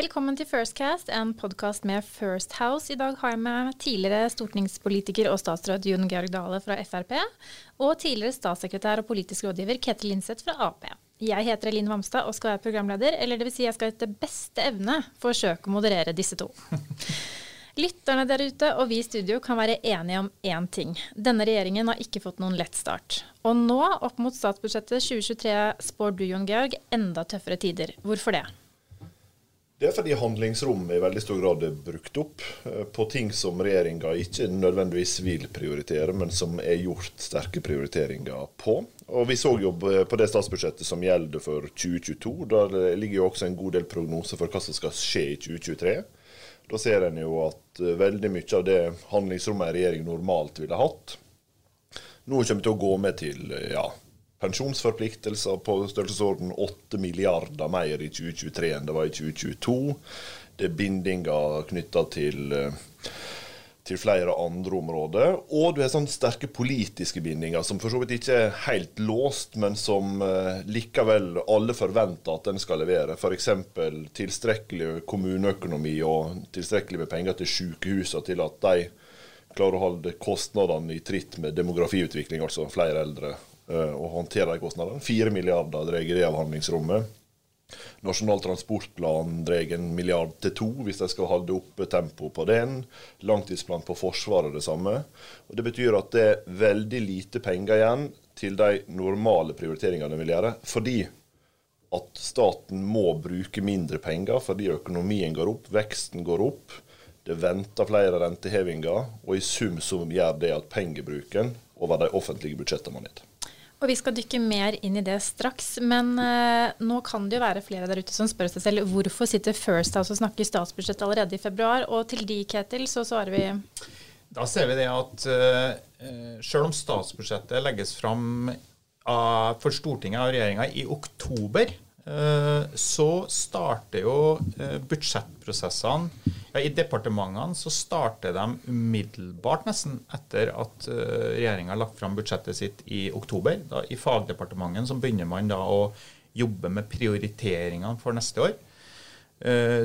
Velkommen til Firstcast, en podkast med First House. I dag har jeg med tidligere stortingspolitiker og statsråd Jon Georg Dale fra Frp, og tidligere statssekretær og politisk rådgiver Ketil Linseth fra Ap. Jeg heter Elin Vamstad og skal være programleder, eller dvs. Si jeg skal etter beste evne forsøke å moderere disse to. Lytterne der ute og vi i studio kan være enige om én ting. Denne regjeringen har ikke fått noen lett start. Og nå, opp mot statsbudsjettet 2023, spår du, Jon Georg, enda tøffere tider. Hvorfor det? Det er fordi handlingsrommet i veldig stor grad er brukt opp eh, på ting som regjeringa ikke nødvendigvis vil prioritere, men som er gjort sterke prioriteringer på. Og Vi så jo på det statsbudsjettet som gjelder for 2022. Der ligger jo også en god del prognoser for hva som skal skje i 2023. Da ser en jo at eh, veldig mye av det handlingsrommet en regjering normalt ville hatt, nå kommer til å gå med til eh, ja, pensjonsforpliktelser på størrelsesorden 8 milliarder mer i 2023 enn det var i 2022. Det er bindinger knytta til, eh, til, flere andre områder. Og du har sånne sterke politiske bindinger som for så vidt ikke er helt låst, men som uh, likevel alle forventer at den skal levere. F.eks. tilstrekkelig kommuneøkonomi og tilstrekkelig med penger til sykehusene til at de klarer å holde kostnadene i tritt med demografiutvikling, altså flere eldre Eh, å håndtere de kostnadene. Fire milliarder drar det av handlingsrommet. Nasjonal transportplan drar en milliard til to hvis de skal holde oppe tempoet på den. Langtidsplan på Forsvaret det samme. Og Det betyr at det er veldig lite penger igjen til de normale prioriteringene de vil gjøre. Fordi at staten må bruke mindre penger fordi økonomien går opp, veksten går opp. Det venter flere rentehevinger, og i sum så gjør det at pengebruken over de offentlige budsjettene må ned. Og Vi skal dykke mer inn i det straks, men eh, nå kan det jo være flere der ute som spør seg selv hvorfor sitter First House og snakker statsbudsjett allerede i februar. Og til de, Ketil, så svarer vi Da ser vi det at eh, selv om statsbudsjettet legges fram av, for Stortinget og regjeringa i oktober, Eh, så starter jo eh, budsjettprosessene ja, I departementene så starter de umiddelbart, nesten etter at eh, regjeringa har lagt fram budsjettet sitt i oktober. Da, I fagdepartementet så begynner man da å jobbe med prioriteringene for neste år.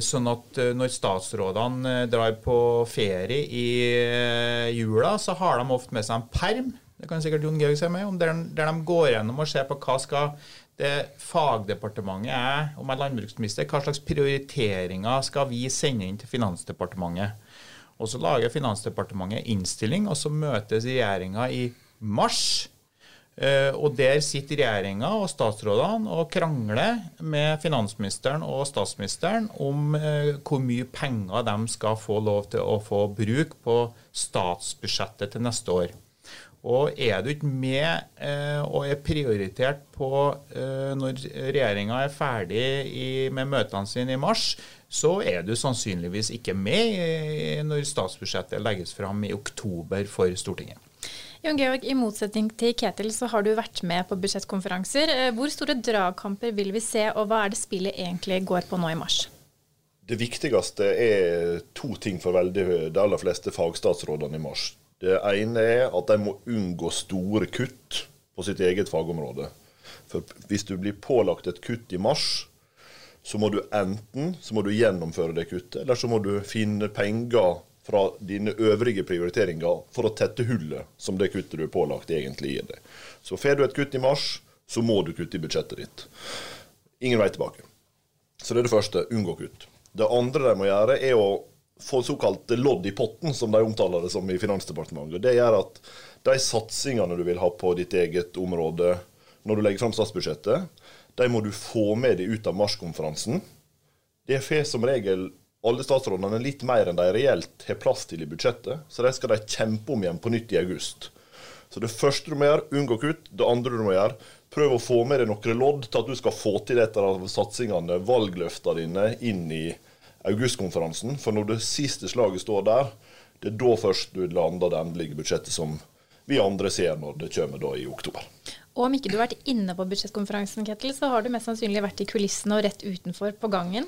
Sånn at når statsrådene drar på ferie i jula, så har de ofte med seg en perm det kan sikkert Jon Georg se med, om der de går gjennom og ser på hva skal det fagdepartementet er, om jeg er landbruksminister, hva slags prioriteringer skal vi sende inn til Finansdepartementet? Og Så lager Finansdepartementet innstilling, og så møtes regjeringa i mars. Eh, og Der sitter regjeringa og statsrådene og krangler med finansministeren og statsministeren om eh, hvor mye penger de skal få lov til å få bruk på statsbudsjettet til neste år. Og er du ikke med eh, og er prioritert på eh, når regjeringa er ferdig i, med møtene sine i mars, så er du sannsynligvis ikke med i, når statsbudsjettet legges fram i oktober for Stortinget. Jon Georg, I motsetning til Ketil så har du vært med på budsjettkonferanser. Eh, hvor store dragkamper vil vi se, og hva er det spillet egentlig går på nå i mars? Det viktigste er to ting for veldig de aller fleste fagstatsrådene i mars. Det ene er at de må unngå store kutt på sitt eget fagområde. For hvis du blir pålagt et kutt i mars, så må du enten så må du gjennomføre det kuttet, eller så må du finne penger fra dine øvrige prioriteringer for å tette hullet som det kuttet du er pålagt, egentlig gir deg. Så får du et kutt i mars, så må du kutte i budsjettet ditt. Ingen vei tilbake. Så det er det første. Unngå kutt. Det andre de må gjøre, er å få såkalt lodd i potten, som de omtaler det som i Finansdepartementet. Det gjør at de satsingene du vil ha på ditt eget område når du legger fram statsbudsjettet, de må du få med deg ut av marskonferansen. Det får som regel alle statsrådene litt mer enn de reelt har plass til i budsjettet, så de skal de kjempe om igjen på nytt i august. Så det første du må gjøre, unngå kutt. Det andre du må gjøre, prøv å få med deg noen lodd til at du skal få til et av satsingene, valgløftene dine, inn i augustkonferansen. For når det siste slaget står der, det er da først du lander det endelige budsjettet som vi andre ser når det kommer da i oktober. Og om ikke du har vært inne på budsjettkonferansen, Ketil, så har du mest sannsynlig vært i kulissene og rett utenfor på gangen.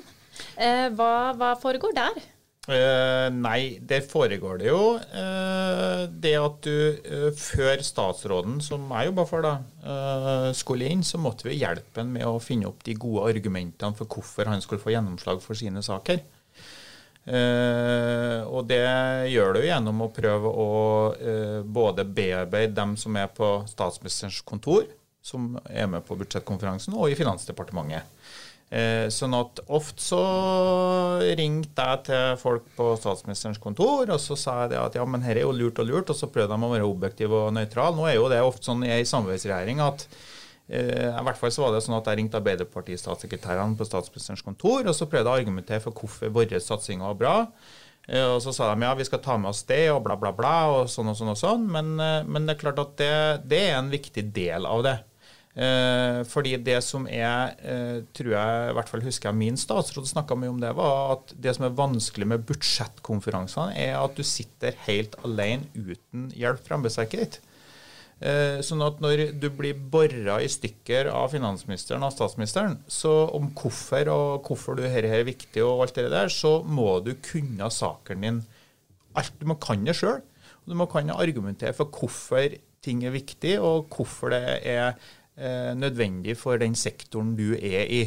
Eh, hva, hva foregår der? Uh, nei, der foregår det jo uh, det at du uh, før statsråden, som jeg jobba for, da, skulle inn, så måtte vi hjelpe ham med å finne opp de gode argumentene for hvorfor han skulle få gjennomslag for sine saker. og det gjør du gjennom å prøve å både bearbeide dem som er på statsministerens kontor, som er med på budsjettkonferansen, og i Finansdepartementet. Eh, sånn at ofte så ringte jeg til folk på statsministerens kontor, og så sa jeg at ja, men her er jo lurt og lurt, og så prøvde de å være objektiv og nøytral. Nå er jo det ofte sånn i ei samarbeidsregjering at eh, i hvert fall så var det sånn at Jeg ringte Arbeiderparti-statssekretærene på statsministerens kontor og så prøvde jeg å argumentere for hvorfor våre satsinger var bra. Eh, og Så sa de ja, vi skal ta med oss det og bla, bla, bla, og sånn og sånn. og sånn, Men, eh, men det er klart at det, det er en viktig del av det. Eh, fordi det som er, eh, tror jeg, i hvert fall husker jeg min statsråd snakka mye om det, var at det som er vanskelig med budsjettkonferansene, er at du sitter helt alene uten hjelp fra embetsverket. Eh, sånn at når du blir bora i stykker av finansministeren og statsministeren så om hvorfor og hvorfor du her er viktig, og alt det der, så må du kunne saken din. Alt, du må kan det sjøl. Du må kan argumentere for hvorfor ting er viktig, og hvorfor det er nødvendig for den sektoren du er i.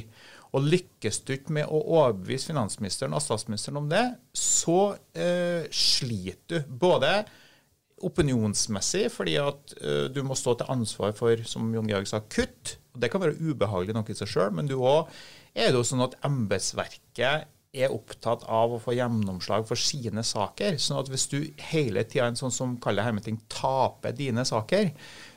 Og Lykkes du ikke med å overbevise finansministeren og statsministeren om det, så eh, sliter du. Både opinionsmessig, fordi at eh, du må stå til ansvar for, som Jon Georg sa, kutt. og Det kan være ubehagelig nok i seg sjøl, men du òg er det jo sånn at embetsverket er opptatt av å få gjennomslag for sine saker. sånn at hvis du hele tida en sånn som kaller hermeting taper dine saker,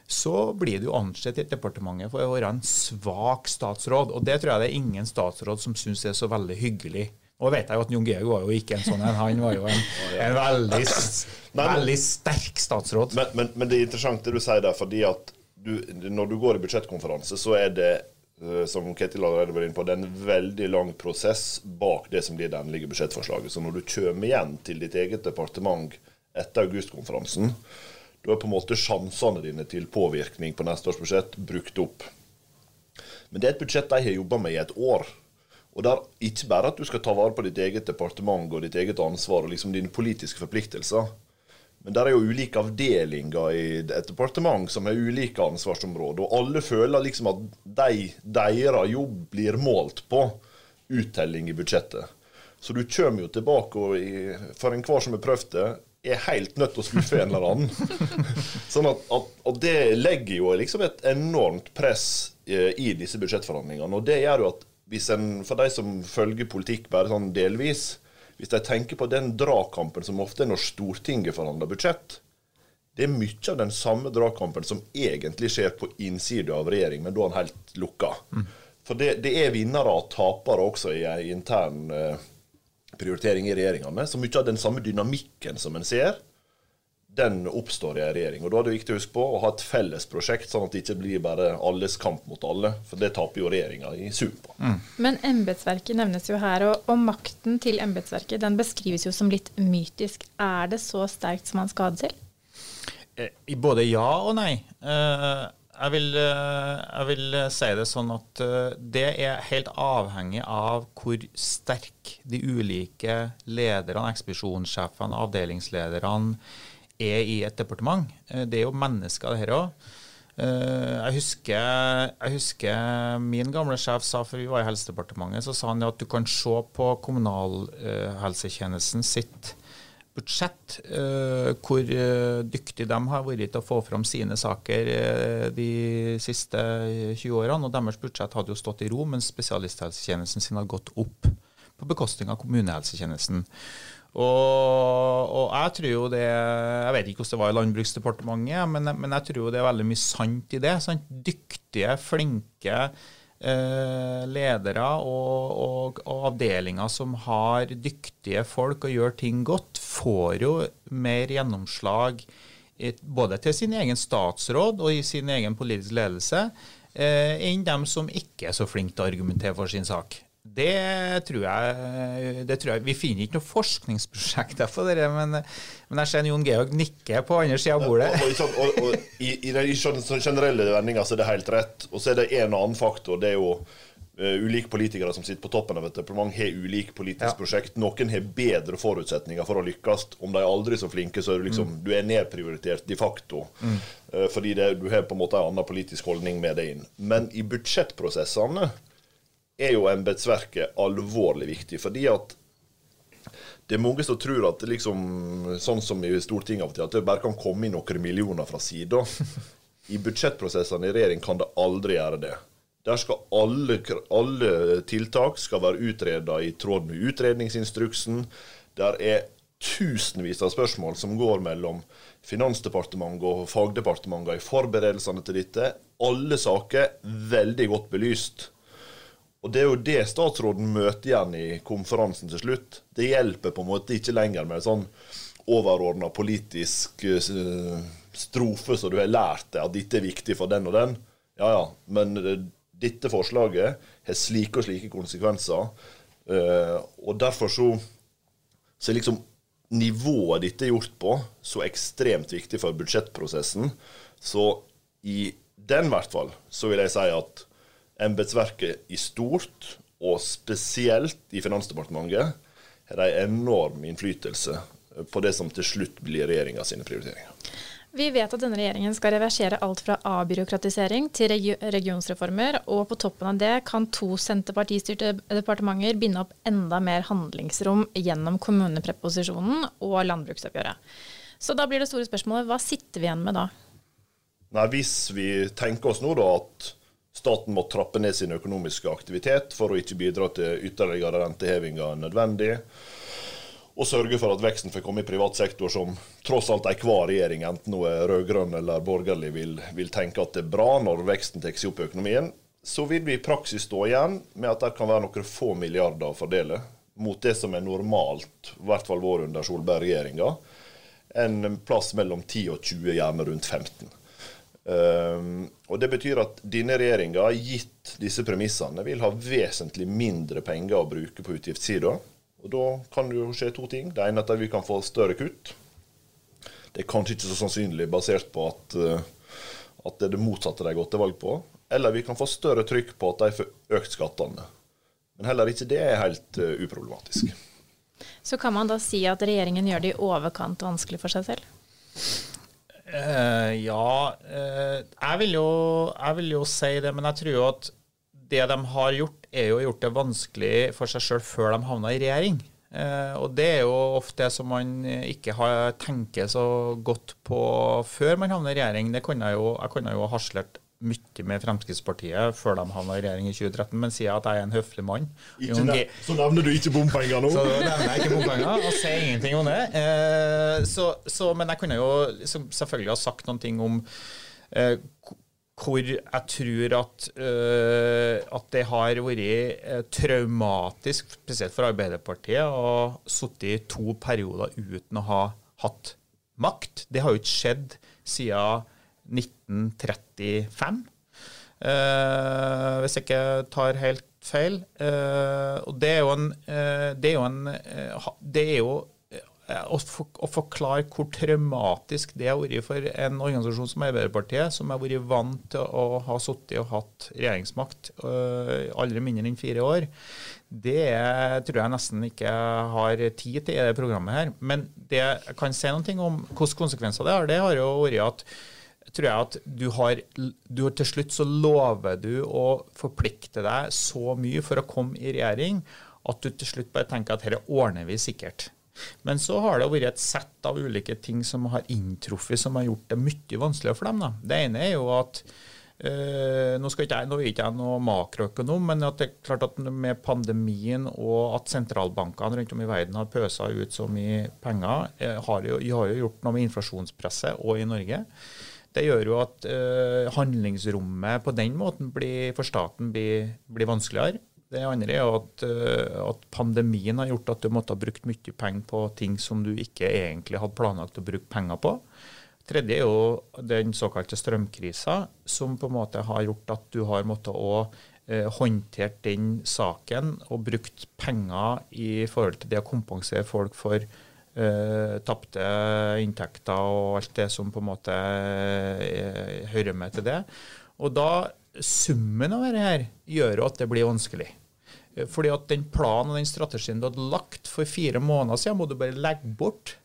så blir du ansett i departementet for å være en svak statsråd. Og det tror jeg det er ingen statsråd som syns er så veldig hyggelig. Og vet jeg jo at Jon Georg var jo ikke en sånn en. Han var jo en, en veldig, veldig, sterk statsråd. Men, men, men, det er interessant det du sier der, fordi at du, når du går i budsjettkonferanse, så er det eh, som Ketil allerede var inne på, det er en veldig lang prosess bak det som blir det endelige budsjettforslaget. Så når du kommer igjen til ditt eget departement etter augustkonferansen, da er på en måte sjansene dine til påvirkning på neste års budsjett brukt opp. Men det er et budsjett de har jobba med i et år. Og det er ikke bare at du skal ta vare på ditt eget departement og ditt eget ansvar og liksom dine politiske forpliktelser. Men der er jo ulike avdelinger i et departement som har ulike ansvarsområder. Og alle føler liksom at de, deres jobb blir målt på uttelling i budsjettet. Så du kommer jo tilbake, og for enhver som har prøvd det, er helt nødt til å skuffe en eller annen. sånn at, at, og det legger jo liksom et enormt press eh, i disse budsjettforhandlingene. Og det gjør jo at hvis en, for de som følger politikk bare sånn delvis, hvis de tenker på den dragkampen som ofte er når Stortinget forhandler budsjett, det er mye av den samme dragkampen som egentlig skjer på innsida av regjering, men da er den helt lukka. Mm. For det, det, er vinnere og tapere også i en intern eh, prioritering i med. Så mye av den samme dynamikken som en ser, den oppstår i en regjering. Og Da er det viktig å huske på å ha et felles prosjekt, sånn at det ikke blir bare alles kamp mot alle. For det taper jo regjeringa i sum på. Mm. Men embetsverket nevnes jo her, og, og makten til embetsverket den beskrives jo som litt mytisk. Er det så sterkt som man skal ha det til? Eh, både ja og nei. Eh, jeg vil, eh, jeg vil, eh, si det sånn at eh, det er helt avhengig av hvor sterk de ulike lederne, ekspedisjonssjefene, avdelingslederne er i et departement. Det er jo mennesker, det her òg. Jeg husker, jeg husker, min gamle sjef sa, for vi var i Helsedepartementet, så sa han at du kan se på kommunalhelsetjenesten sitt budsjett, uh, hvor uh, dyktige de har vært til å få fram sine saker uh, de siste 20 årene. og Deres budsjett hadde jo stått i ro, mens spesialisthelsetjenesten sin har gått opp på bekostning av kommunehelsetjenesten. Og, og, jeg tror jo det Jeg vet ikke hvordan det var i Landbruksdepartementet, men, men jeg tror jo det er veldig mye sant i det. Sant? Dyktige, flinke Eh, ledere og, og, og, avdelinger som har dyktige folk og gjør ting godt, får jo mer gjennomslag både til sin egen statsråd og i sin egen politisk ledelse eh, enn dem som ikke er så flinke til å argumentere for sin sak. Det tror, jeg, det tror jeg, Vi finner ikke noe forskningsprosjekter på det, men, men jeg ser Jon Georg nikke på andre sida av bordet. Og, og, og, og, i, i, i generelle vendinger så er det helt rett. Og så er det en annen faktor. Det er jo Uh, ulike politikere som sitter på toppen av et departement, har ulike politiske ja. prosjekt. Noen har bedre forutsetninger for å lykkes. Om de er aldri så flinke, så er du, liksom, mm. du er nedprioritert de facto. Mm. Uh, fordi det, du har på en måte en annen politisk holdning med det inn. Men i budsjettprosessene er jo embetsverket alvorlig viktig. Fordi at det er mange som tror at det liksom, sånn som i Stortinget av og til, at det bare kan komme inn noen millioner fra sida. I budsjettprosessene i regjering kan det aldri gjøre det. Der skal alle, alle tiltak skal være utreda i tråd med utredningsinstruksen. Der er tusenvis av spørsmål som går mellom Finansdepartementet og fagdepartementene i forberedelsene til dette. Alle saker veldig godt belyst. Og Det er jo det statsråden møter igjen i konferansen til slutt. Det hjelper på en måte ikke lenger med sånn overordna politisk eh, strofe som du har lært deg, at dette er viktig for den og den. Ja ja, men eh, dette forslaget har slike og slike konsekvenser. Og derfor så, så er liksom nivået dette er gjort på, så ekstremt viktig for budsjettprosessen. Så i den hvert fall så vil jeg si at embetsverket i stort, og spesielt i Finansdepartementet, har en enorm innflytelse på det som til slutt blir regjeringa sine prioriteringer. Vi vet at denne regjeringen skal reversere alt fra avbyråkratisering til regionsreformer, og på toppen av det kan to senterpartistyrte departementer binde opp enda mer handlingsrom gjennom kommunepreposisjonen og landbruksoppgjøret. Så da blir det store spørsmålet, hva sitter vi igjen med da? Nei, Hvis vi tenker oss nå da at staten må trappe ned sin økonomiske aktivitet for å ikke bidra til ytterligere rentehevinger enn nødvendig, og sørge for at veksten får komme i privat sektor, som tross alt enhver regjering, enten hun er rød-grønn eller borgerlig, vil, vil, tenke at det er bra når veksten tar seg opp i økonomien, så vil vi i praksis stå igjen med at det kan være noen få milliarder å fordele mot det som er normalt, i hvert fall vår under Solberg-regjeringa, en plass mellom 10 og 20, gjerne rundt 15. Um, og Det betyr at denne regjeringa, gitt disse premissene, vil ha vesentlig mindre penger å bruke på utgiftssida og Da kan det jo skje to ting. Det ene er at vi kan få større kutt. Det er kanskje ikke så sannsynlig basert på at, eh, at det er det motsatte de har gått til valg på. Eller vi kan få større trykk på at de får økt skattene. Men heller ikke det er helt uh, uproblematisk. Så kan man da si at regjeringen gjør det i overkant vanskelig for seg selv? Uh, ja, uh, jeg, vil jo, jeg, vil jo, si det. Men jeg tror jo at det de har gjort, er jo gjort det vanskelig for seg sjøl før de havna i regjering. Uh, og det er jo ofte det som man ikke har, tenker så godt på før man havner i regjering. Det kunne jeg jo, jeg kunne jo harslert mye med Fremskrittspartiet før de havna i regjering i 2013, men sier at jeg er en høflig mann. Nev så nevner du ikke bompenger nå? Så nevner jeg ikke bompenger, og sier ingenting om det. Eh, så, så, men jeg kunne jo liksom, selvfølgelig ha sagt noen ting om eh, hvor jeg tror at, uh, at det har vært uh, traumatisk, spesielt for Arbeiderpartiet, å sitte i to perioder uten å ha hatt makt. Det har jo ikke skjedd siden 1935, uh, eh, hvis jeg ikke tar helt feil. og det er jo en, det er jo, en, det er jo Eh, å, forklare hvor traumatisk det har vært for en organisasjon som Arbeiderpartiet, som har vært vant til å ha sittet og hatt regjeringsmakt øh, aldri mindre enn fire år, det tror jeg nesten ikke har tid til i det programmet her. Men det jeg kan si noe om hvilke konsekvenser det har, det har jo vært at tror jeg at du har, du har Til slutt så lover du å forplikte deg så mye for å komme i regjering at du til slutt bare tenker at dette ordner vi sikkert. Men så har det vært et sett av ulike ting som har inntruffet, som har gjort det mye vanskeligere for dem. Da. Det ene er jo at Uh, nå, skal ikke jeg, nå er ikke jeg noen makroøkonom, men at det er klart at med pandemien og at sentralbankene rundt om i verden har pøsa ut så mye penger, uh, har, jo, har jo gjort noe med inflasjonspresset og i Norge. Det gjør jo at uh, handlingsrommet på den måten blir, for staten blir, blir vanskeligere. Det andre er at, uh, at, pandemien har gjort at du måtte ha brukt mye penger på ting som du ikke egentlig hadde planlagt å bruke penger på. tredje er jo den såkalte strømkrisa, som på en måte har gjort at du har måttet å eh, håndtert den saken og brukt penger i forhold til det å kompensere folk for eh, tapte inntekter og alt det som på en måte uh, hører med til det. Og da summen av dette her gjør at det blir vanskelig. Uh, fordi at den planen og den strategien du hadde lagt for fire måneder siden, må du bare legge bort.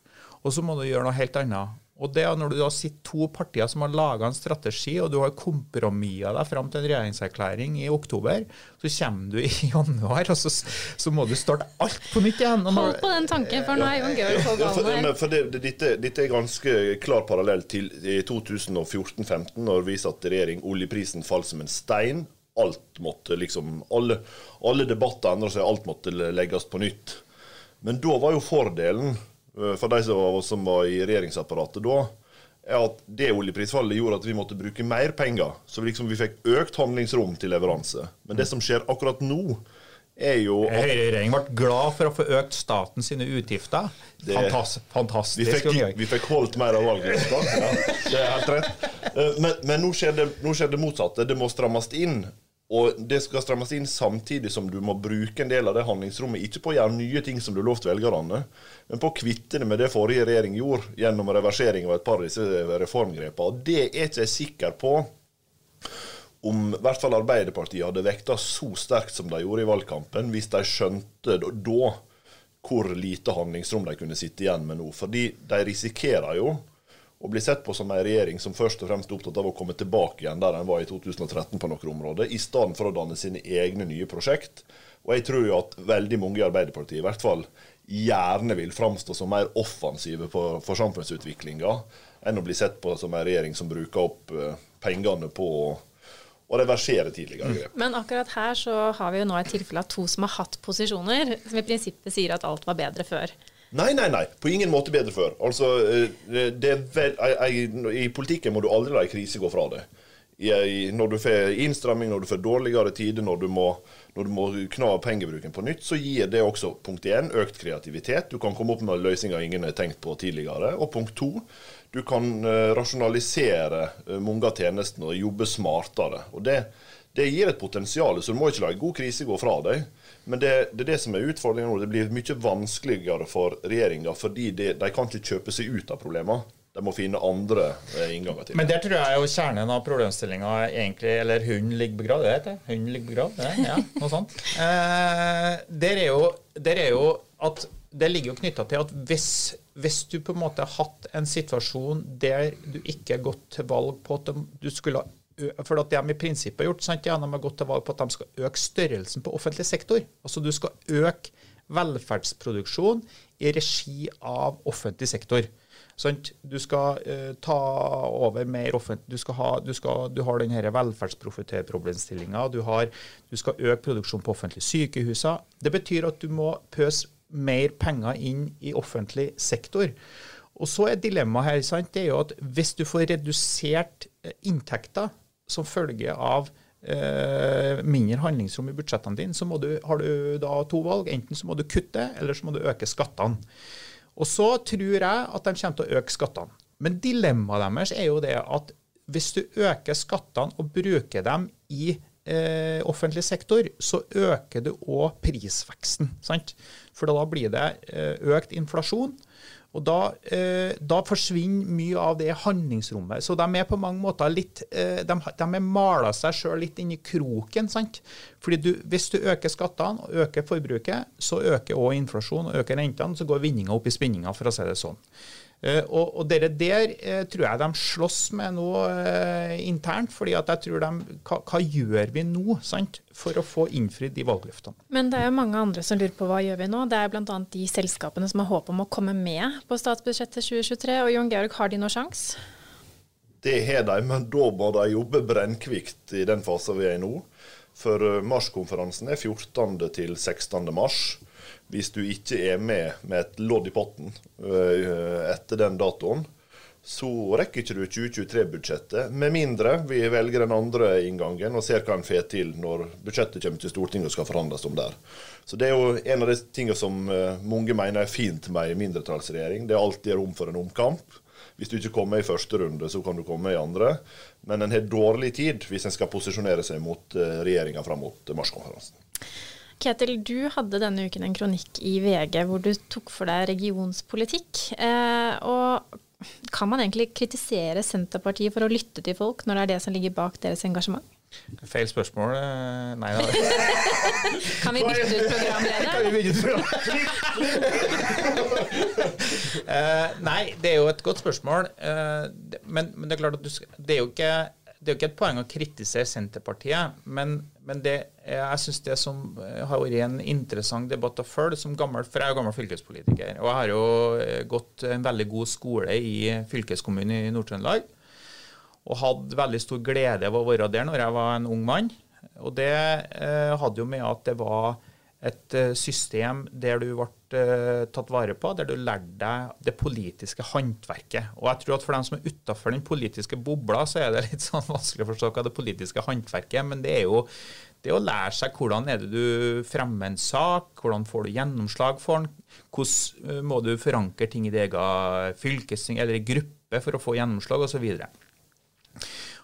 Og så må du gjøre noe helt annet. Og det er Når du da sitter to partier som har laga en strategi, og du har kompromissa deg fram til en regjeringserklæring i oktober, så kommer du i januar, og så, så må du starte alt på nytt igjen. Hold på den tanken, for nå er Jon Georg på ballen her. For det, det, dette, dette, er ganske klar parallell til 2014-2015, når vi satt i regjering. Oljeprisen falt som en stein. Alt måtte liksom Alle, alle debatter endra seg, alt måtte legges på nytt. Men da var jo fordelen for de av oss som var i regjeringsapparatet da, er at det oljeprisfallet gjorde at vi måtte bruke mer penger. Så vi, liksom, vi fikk økt handlingsrom til leveranse. Men det som skjer akkurat nå, er jo at Høyreregjeringen ble glad for å få økt staten sine utgifter. Det, fantastisk. fantastisk. Vi fikk, vi fikk, holdt mer av valgløfta. Ja, det er helt rett. Eh, men, men nå, skjer det, nå skjer det motsatte. Det må strammes inn. Og det skal strammes inn samtidig som du må bruke en del av det handlingsrommet, ikke på å gjøre nye ting som du lovte velgerne, men på å kvitte det med det forrige regjering gjorde, gjennom reversering av et par av disse reformgrepene. Og det er ikke jeg sikker på om i hvert fall Arbeiderpartiet hadde vekta så sterkt som de gjorde i valgkampen, hvis de skjønte da hvor lite handlingsrom de kunne sitte igjen med nå. Fordi de risikerer jo og blir sett på som en regjering som først og fremst er opptatt av å komme tilbake igjen der en var i 2013 på noen områder, i stedet for å danne sine egne nye prosjekt. Og jeg tror jo at veldig mange i Arbeiderpartiet i hvert fall gjerne vil framstå som mer offensive for, for samfunnsutviklinga enn å bli sett på som en regjering som bruker opp uh, pengene på å reversere tidligere grep. Men akkurat her så har vi jo nå et tilfelle av to som har hatt posisjoner, som i prinsippet sier at alt var bedre før. Nei, nei, nei. På ingen måte bedre før. Altså, eh, vel, I, I, politikken må du aldri la en krise gå fra deg. når du får innstramming, når du får dårligere tider, når du må, når du må kna pengebruken på nytt, så gir det også punkt én økt kreativitet. Du kan komme opp med løsninger ingen har tenkt på tidligere. Og punkt to, du kan eh, rasjonalisere eh, mange av tjenestene og jobbe smartere. Og det, det gir et potensial, så du må ikke la en god krise gå fra deg. Men det, det, er det som er utfordringen nå. Det blir mye vanskeligere for regjeringa, fordi de, de kan ikke kjøpe seg ut av problemene. De må finne andre eh, innganger til Men der tror jeg jo kjernen av problemstillinga egentlig Eller hunden ligger begravd, det heter Hunden ligger begravd, det, ja, noe sånt. Eh, der, er jo, der er jo at det ligger jo knytta til at hvis, hvis, du på en måte har hatt en situasjon der du ikke har gått til valg på at du skulle ha for det de i prinsippet har gjort, sant, ja, de har gått til valg på at de skal øke størrelsen på offentlig sektor. Altså du skal øke velferdsproduksjon i regi av offentlig sektor. Sant? Du skal uh, ta over mer offentlig Du, skal ha, du, skal, du har denne velferdsprofitørproblemstillinga. Du, du skal øke produksjonen på offentlige sykehuser. Det betyr at du må pøse mer penger inn i offentlig sektor. Og så er dilemmaet her sant? det er jo at hvis du får redusert eh, inntekter som følge av eh, mindre handlingsrom i budsjettene dine, så du, har du da to valg. Enten så må du kutte, eller så må du øke skattene. Og så tror jeg at de kommer til å øke skattene. Men dilemmaet deres er jo det at hvis du øker skattene og bruker dem i eh, offentlig sektor, så øker du òg prisveksten. Sant? For da blir det eh, økt inflasjon. Og da, eh, da, forsvinner mye av det handlingsrommet. Så de er på mange måter litt eh, De, de er mala seg sjøl litt inn i kroken. sant? Fordi du, Hvis du øker skattene og øker forbruket, så øker òg inflasjonen og øker rentene. Så går vinninga opp i spinninga, for å si det sånn. Uh, og, og dere der uh, tror jeg de slåss med nå uh, internt. fordi at jeg tror de, hva, hva gjør vi nå sant, for å få innfridd de valgløftene? Men det er jo mange andre som lurer på hva gjør vi nå. Det er bl.a. de selskapene som har håp om å komme med på statsbudsjettet 2023. Og Jon Georg, har de noen sjanse? Det har de, men da må de jobbe brennkvikt i den fasen vi er i nå. For marskonferansen er 14. til 16. mars hvis du ikke er med med et lodd i potten øh, etter den datoen, så rekker ikke du 2023-budsjettet, med mindre vi velger den andre inngangen og ser hva en får til når budsjettet kommer til Stortinget og skal forhandles om der. Så Det er jo en av de tingene som øh, mange mener er fint med en mindretallsregjering. Det er alltid rom for en omkamp. Hvis du ikke kommer i første runde, så kan du komme i andre. Men en har dårlig tid hvis en skal posisjonere seg mot øh, regjeringa fram mot marskonferansen. Ketil, du hadde denne uken en kronikk i VG hvor du tok for deg regionspolitikk. Eh, og kan man egentlig kritisere Senterpartiet for å lytte til folk, når det er det som ligger bak deres engasjement? Feil spørsmål. eh, Nei da. Kan vi bytte ut programleder? uh, nei, det er jo et godt spørsmål. Uh, men, men det er klart at du skal, det er jo ikke det er jo ikke et poeng å kritisere Senterpartiet, men, men det, jeg syns det som eh, har vært en interessant debatt å følge som gammel, For jeg er jo gammel fylkespolitiker, og jeg har jo eh, gått en veldig god skole i fylkeskommunen i Nord-Trøndelag. Og hadde veldig stor glede av å være der når jeg var en ung mann. Og det eh, hadde jo med at det var et eh, system der du ble eh, tatt vare på, der du lærte deg det politiske håndverket. Og jeg tror at for dem som er utafor den politiske bobla, så er det litt sånn vanskelig å forstå hva det politiske håndverket er. Men det er jo det å lære seg hvordan er det du fremmer en sak, hvordan får du gjennomslag for den, hvordan eh, må du forankre ting i din egen fylkesting eller i gruppe for å få gjennomslag, osv.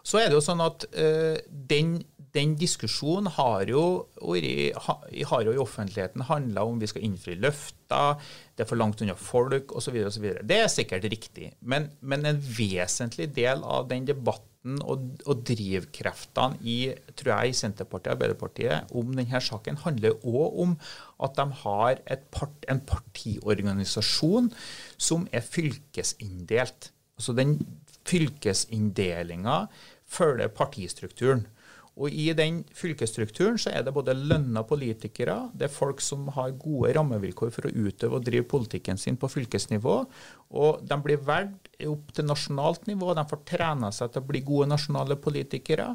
Så er det jo sånn at uh, den, den diskusjonen har jo, har jo i offentligheten handla om vi skal innfri løfter, det er for langt unna folk osv. Det er sikkert riktig. Men, men en vesentlig del av den debatten og, og drivkreftene i tror jeg, i Senterpartiet og Arbeiderpartiet om denne saken handler òg om at de har part, en partiorganisasjon som er fylkesinndelt. Altså den fylkesinndelinga følger partistrukturen. Og I den fylkesstrukturen så er det både lønna politikere, det er folk som har gode rammevilkår for å utøve og drive politikken sin på fylkesnivå. Og de blir valgt opp til nasjonalt nivå, de får trena seg til å bli gode nasjonale politikere.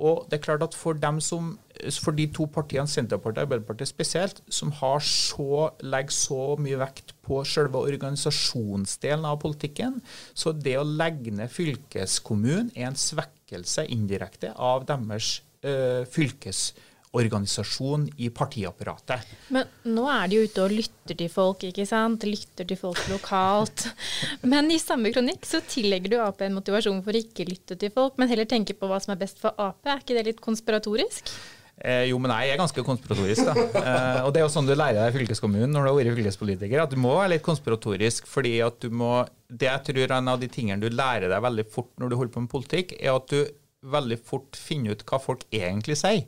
Og det er klart at For dem som, for de to partiene, Senterpartiet og Arbeiderpartiet spesielt, som har så, legger så mye vekt på selve organisasjonsdelen av politikken, så det å legge ned fylkeskommunen er en svekkelse indirekte av deres eh, fylkesorganisasjon i partiapparatet. Men nå er de jo ute og lytter til folk, ikke sant? Lytter til folk lokalt. Men i samme kronikk så tillegger du Ap en motivasjon for å ikke lytte til folk, men heller tenke på hva som er best for Ap. Er ikke det litt konspiratorisk? Eh, jo, men jeg er ganske konspiratorisk, da. Eh, og det er jo sånn du lærer deg i fylkeskommunen når du har vært fylkespolitiker, at du må være litt konspiratorisk, fordi at du må Det jeg tror er en av de tingene du lærer deg veldig fort når du holder på med politikk, er at du veldig fort finner ut hva folk egentlig sier.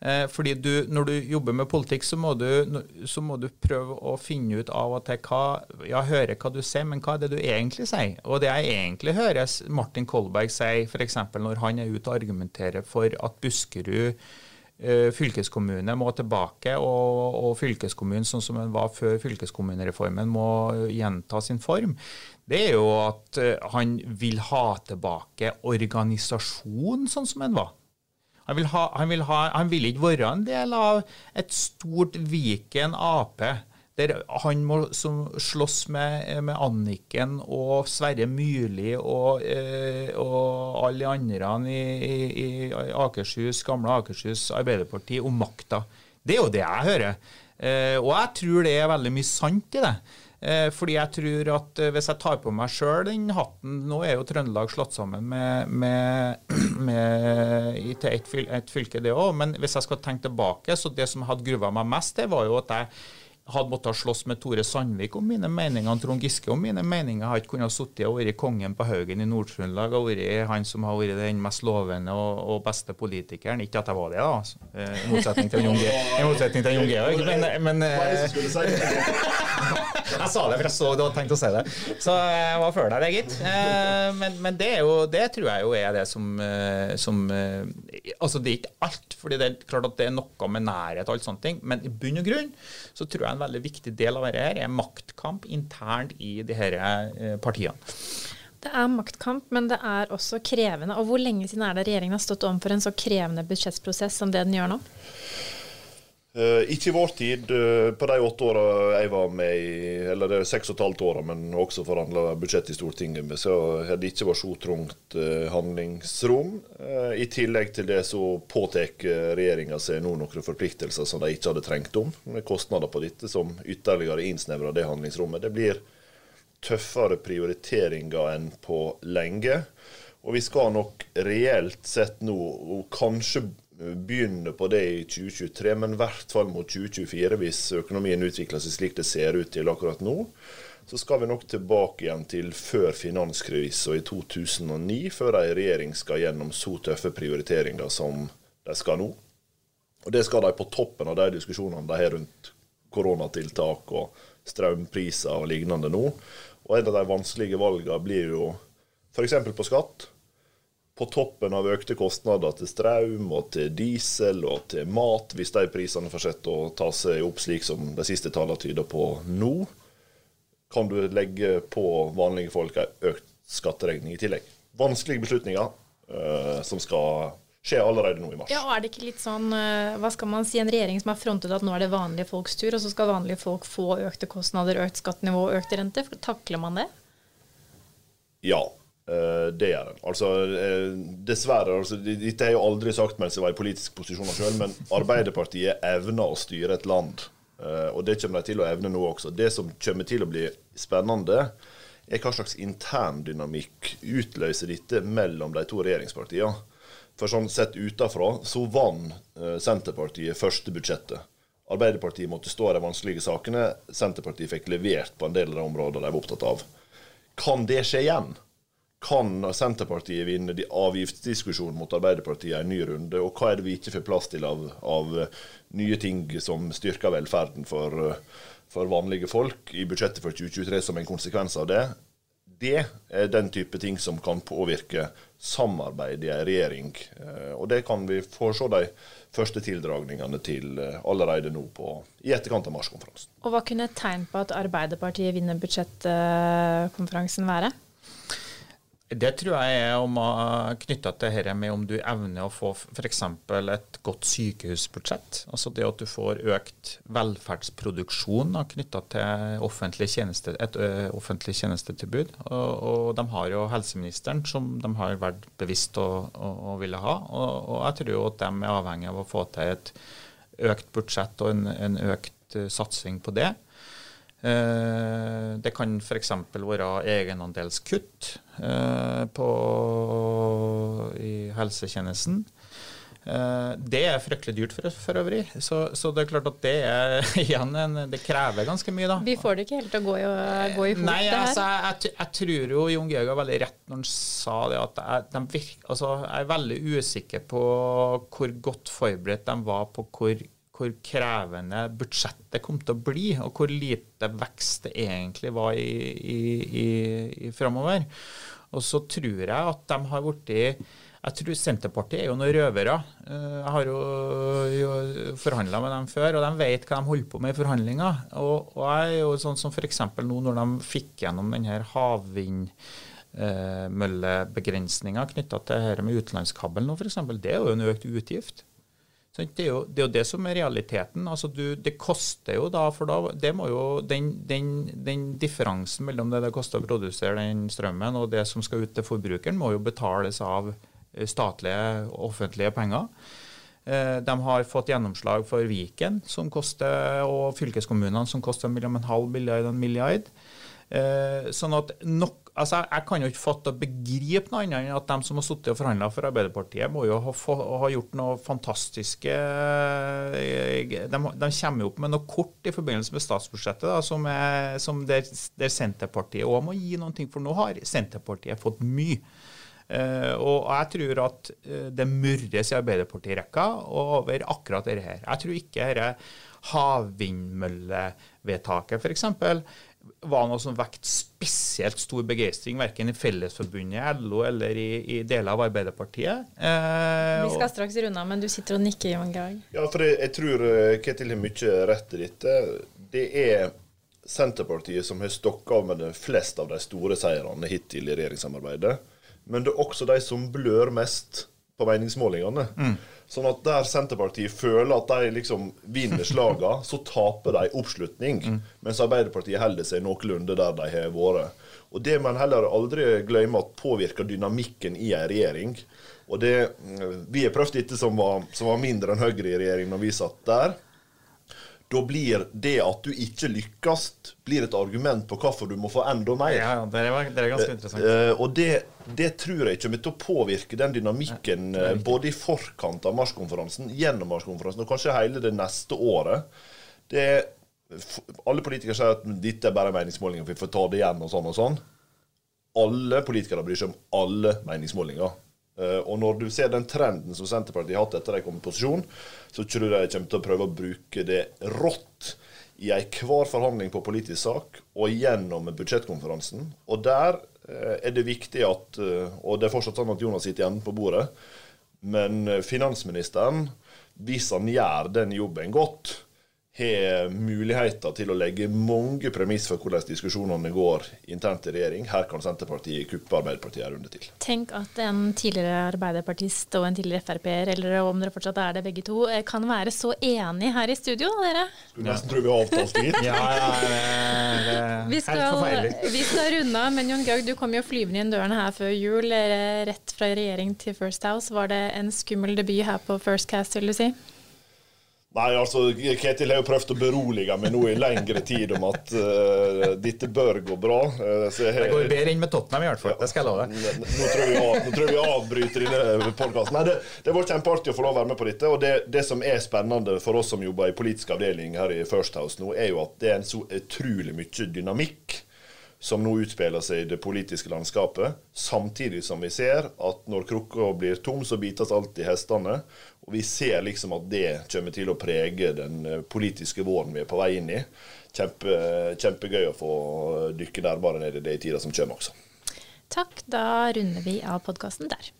Eh, fordi du, Når du jobber med politikk, så må, du, så må du prøve å finne ut av og til hva Ja, høre hva du sier, men hva er det du egentlig sier? Og det jeg egentlig hører Martin Kolberg si, f.eks. når han er ute og argumenterer for at Buskerud fylkeskommune må tilbake, og, og fylkeskommunen sånn som den var før fylkeskommunereformen må gjenta sin form, det er jo at eh, han vil ha tilbake organisasjonen sånn som den var. Han vil, ha, han, vil ha, han vil ikke være en del av et stort Viken Ap, der han må slåss med, med Anniken og Sverre Myrli og, eh, og alle de andre i, i, i Akershus, gamle Akershus Arbeiderparti om makta. Det er jo det jeg hører. Eh, og jeg tror det er veldig mye sant i det. Eh, fordi jeg tror at eh, hvis jeg tar på meg sjøl den hatten Nå er jo Trøndelag slått sammen med, med, med til ett et fylke, det òg. Men hvis jeg skal tenke tilbake, så det som hadde gruva meg mest, det var jo at jeg hadde måttet slåss med Tore Sandvik om mine meninger, Trond Giske om mine meninger. Jeg har ikke kunnet sitte og vært kongen på Haugen i Nord-Trøndelag og vært han som har vært den mest lovende og, og beste politikeren. Ikke at jeg var det, da, altså. Eh, i motsetning til Jon Georg. Men, men eh, si det? jeg sa det, for jeg så du hadde tenkt å si det. Så jeg var før deg, det, gitt. Eh, Men, men det, jo, det tror jeg jo er det som, eh, som eh, Altså, det er ikke alt, fordi det er klart at det er noe med nærhet og alt sånne ting. Men i bunn og grunn så tror jeg en veldig viktig del av dette her er maktkamp internt i de her eh, partiene. Det er maktkamp, men det er også krevende. Og hvor lenge siden er det regjeringen har stått overfor en så krevende budsjettprosess som det den gjør nå? Eh, ikke i vår tid. uh, på de åtte åra jeg var med i, eller det er seks og et halvt åra, men også forhandla budsjett i Stortinget med, så har det ikke vært så trangt uh, handlingsrom. I tillegg til det så påtar regjeringa seg nå noen forpliktelser som de ikke hadde trengt om, med kostnader på dette som ytterligere innsnevrer det handlingsrommet. Det blir tøffere prioriteringer enn på lenge. Og vi skal nok reelt sett nå, og kanskje begynne på det i 2023, men i hvert fall mot 2024, hvis økonomien utvikler seg slik det ser ut til akkurat nå, så skal vi nok tilbake igjen til før finanskrisen i 2009, før ei regjering skal gjennom så tøffe prioriteringer som de skal nå. Og det skal de på toppen av de diskusjonene de har rundt koronatiltak og strømpriser og lignende nå. Og en av de vanskelige valgene blir jo f.eks. på skatt. På toppen av økte kostnader til strøm og til diesel og til mat, hvis de prisene fortsetter å ta seg opp slik som de siste tallene tyder på nå, kan du legge på vanlige folk en økt skatteregning i tillegg. Vanskelige beslutninger uh, som skal skje allerede nå i mars. Ja, og Er det ikke litt sånn, uh, hva skal man si, en regjering som har frontet at nå er det vanlige folks tur, og så skal vanlige folk få økte kostnader, økt skattenivå og økte rente? Takler man det? Ja, det gjør den. Altså, dessverre, altså, Dette har jeg aldri sagt mens jeg var i politisk posisjon sjøl, men Arbeiderpartiet evner å styre et land. Uh, og det kommer de til å evne nå også. Det som kommer til å bli spennende, er hva slags intern dynamikk utløser dette mellom de to regjeringspartiene. For sånn sett utenfra så vant Senterpartiet første budsjettet. Arbeiderpartiet måtte stå i de vanskelige sakene. Senterpartiet fikk levert på en del av de områdene de var opptatt av. Kan det skje igjen? Kan Senterpartiet vinne de avgiftsdiskusjonen mot Arbeiderpartiet i en ny runde? Og hva er det vi ikke får plass til av, av nye ting som styrker velferden for, for, vanlige folk i budsjettet for 2023 som en konsekvens av det? Det er den type ting som kan påvirke samarbeidet i en regjering. Og det kan vi få se de første tildragningene til allerede nå på, i etterkant av marskonferansen. Og Hva kunne et tegn på at Arbeiderpartiet vinner budsjettkonferansen være? Det tror jeg er knytta til dette med om du evner å få f.eks. et godt sykehusbudsjett. Altså det at du får økt velferdsproduksjon knytta til offentlig tjeneste, et offentlig tjenestetilbud. Og, og, de har jo helseministeren, som de har vært bevisst å, å, å ville ha. Og, og, jeg tror jo at de er avhengig av å få til et økt budsjett og en, en økt satsing på det. Det kan f.eks. være egenandelskutt på, i helsetjenesten. Det er fryktelig dyrt for, for øvrig. Så, så, det er klart at det er igjen en, Det krever ganske mye, da. Vi får det ikke helt til å gå i, gå i hop, Nei, altså, jeg, jeg, tror jo Jon Georg har veldig rett når han sa det at jeg, de virker, altså, jeg er veldig usikker på hvor godt forberedt de var på hvor hvor krevende budsjettet kom til å bli, og hvor lite vekst det egentlig var i, i, i, i framover. Og så tror jeg at de har blitt jeg tror Senterpartiet er jo noen røvere. Jeg har jo, jo forhandla med dem før, og de vet hva de holder på med i forhandlinger. Og, og jeg er jo sånn som f.eks. nå når de fikk gjennom denne havvindmøllebegrensninga knytta til dette med utenlandskabel nå, f.eks. Det er jo en økt utgift. Det er, jo, det er, jo, det som er realiteten. Altså du, det koster jo da, for da må jo, den, den, den, differansen mellom det det koster å produsere den strømmen og det som skal ut til forbrukeren, må jo betales av eh, statlige, offentlige penger. Eh, de har fått gjennomslag for Viken, som koster, og fylkeskommunene, som koster mellom en halv milliard og en milliard. Eh, sånn at nok altså Jeg kan jo ikke fatte og begripe noe annet enn at de som har sittet og forhandla for Arbeiderpartiet, må jo ha, ha gjort noe fantastiske de, de, kommer jo opp med noe kort i forbindelse med statsbudsjettet da, som, er, som der, der, Senterpartiet òg må gi noen ting. For nå har Senterpartiet fått mye. Uh, og jeg tror at uh, det murres i Arbeiderpartirekka over akkurat dette her. Jeg tror ikke dette havvindmøllevedtaket f.eks var noe som vekket spesielt stor begeistring, verken i Fellesforbundet, LO eller i, i deler av Arbeiderpartiet. Eh, Vi skal straks runde av, men du sitter og nikker, Jon Georg. Ja, for jeg, jeg tror eh, Ketil har mye rett i dette. Det er Senterpartiet som har stokka av med de fleste av de store seirene hittil i regjeringssamarbeidet. Men det er også de som blør mest på meningsmålingene. Mm. Sånn at der Senterpartiet føler at de liksom vinner slagene, så taper de oppslutning. Mm. Mens Arbeiderpartiet holder seg noenlunde der de har vært. Og Det må en heller aldri glemme at påvirker dynamikken i en regjering. Og det, Vi har prøvd dette som var, som var mindre enn Høyre i regjering når vi satt der da blir det at du ikke lykkes, blir et argument på hvorfor du må få enda mer. Ja, Det er, det er ganske interessant. Uh, og det, det, tror jeg kommer til å påvirke den dynamikken ja, uh, både i forkant av marskonferansen, gjennom marskonferansen og kanskje hele det neste året. Det Alle politikere sier at dette er bare meningsmålinger, vi får ta det igjen og sånn og sånn. Alle politikere bryr seg om alle meningsmålinger. Eh, og når du ser den trenden som Senterpartiet har hatt etter de kom i posisjon, så tror jeg de kommer til å prøve å bruke det rått i enhver forhandling på politisk sak og gjennom budsjettkonferansen. Og der eh, er det viktig at Og det er fortsatt sånn at Jonas sitter igjen på bordet. Men finansministeren, hvis han gjør den jobben godt, har muligheter til å legge mange premiss for hvordan diskusjonene går internt i regjering. Her kan Senterpartiet kuppe Arbeiderpartiet en runde til. Tenk at en tidligere arbeiderpartist og en tidligere Frp-er, eller om dere fortsatt er det begge to, eh, kan være så enige her i studio, dere. Skulle nesten tro vi har avtalt det. ja, ja, det, vi skal, vi skal runde av, men Jon Gaug, du kom jo flyvende inn døren her før jul, rett fra regjering til First House. Var det en skummel debut her på First Cast, vil du si? Nei, altså, Ketil har jo prøvd å berolige meg nå i lengre tid om at uh, dette bør gå bra. Uh, jeg, det går bedre inn med Tottenham i hvert fall. Det skal jeg love. Nå, nå, tror jeg, nå tror jeg vi avbryter denne podkasten. Det, det var kjempeartig å få lov å være med på dette. Og det, det, som er spennende for oss som jobber i politisk avdeling her i First House nå, er jo at det er en så utrolig mye dynamikk som nå utspiller seg i det politiske landskapet, samtidig som vi ser at når krukka blir tom, så bites alltid hestene. Og vi ser liksom at det kommer til å prege den eh, politiske våren vi er på vei inn i. Kjempe, kjempegøy å få dykke nærmere ned i det i tida som kommer også. Takk. Da runder vi av podkasten der.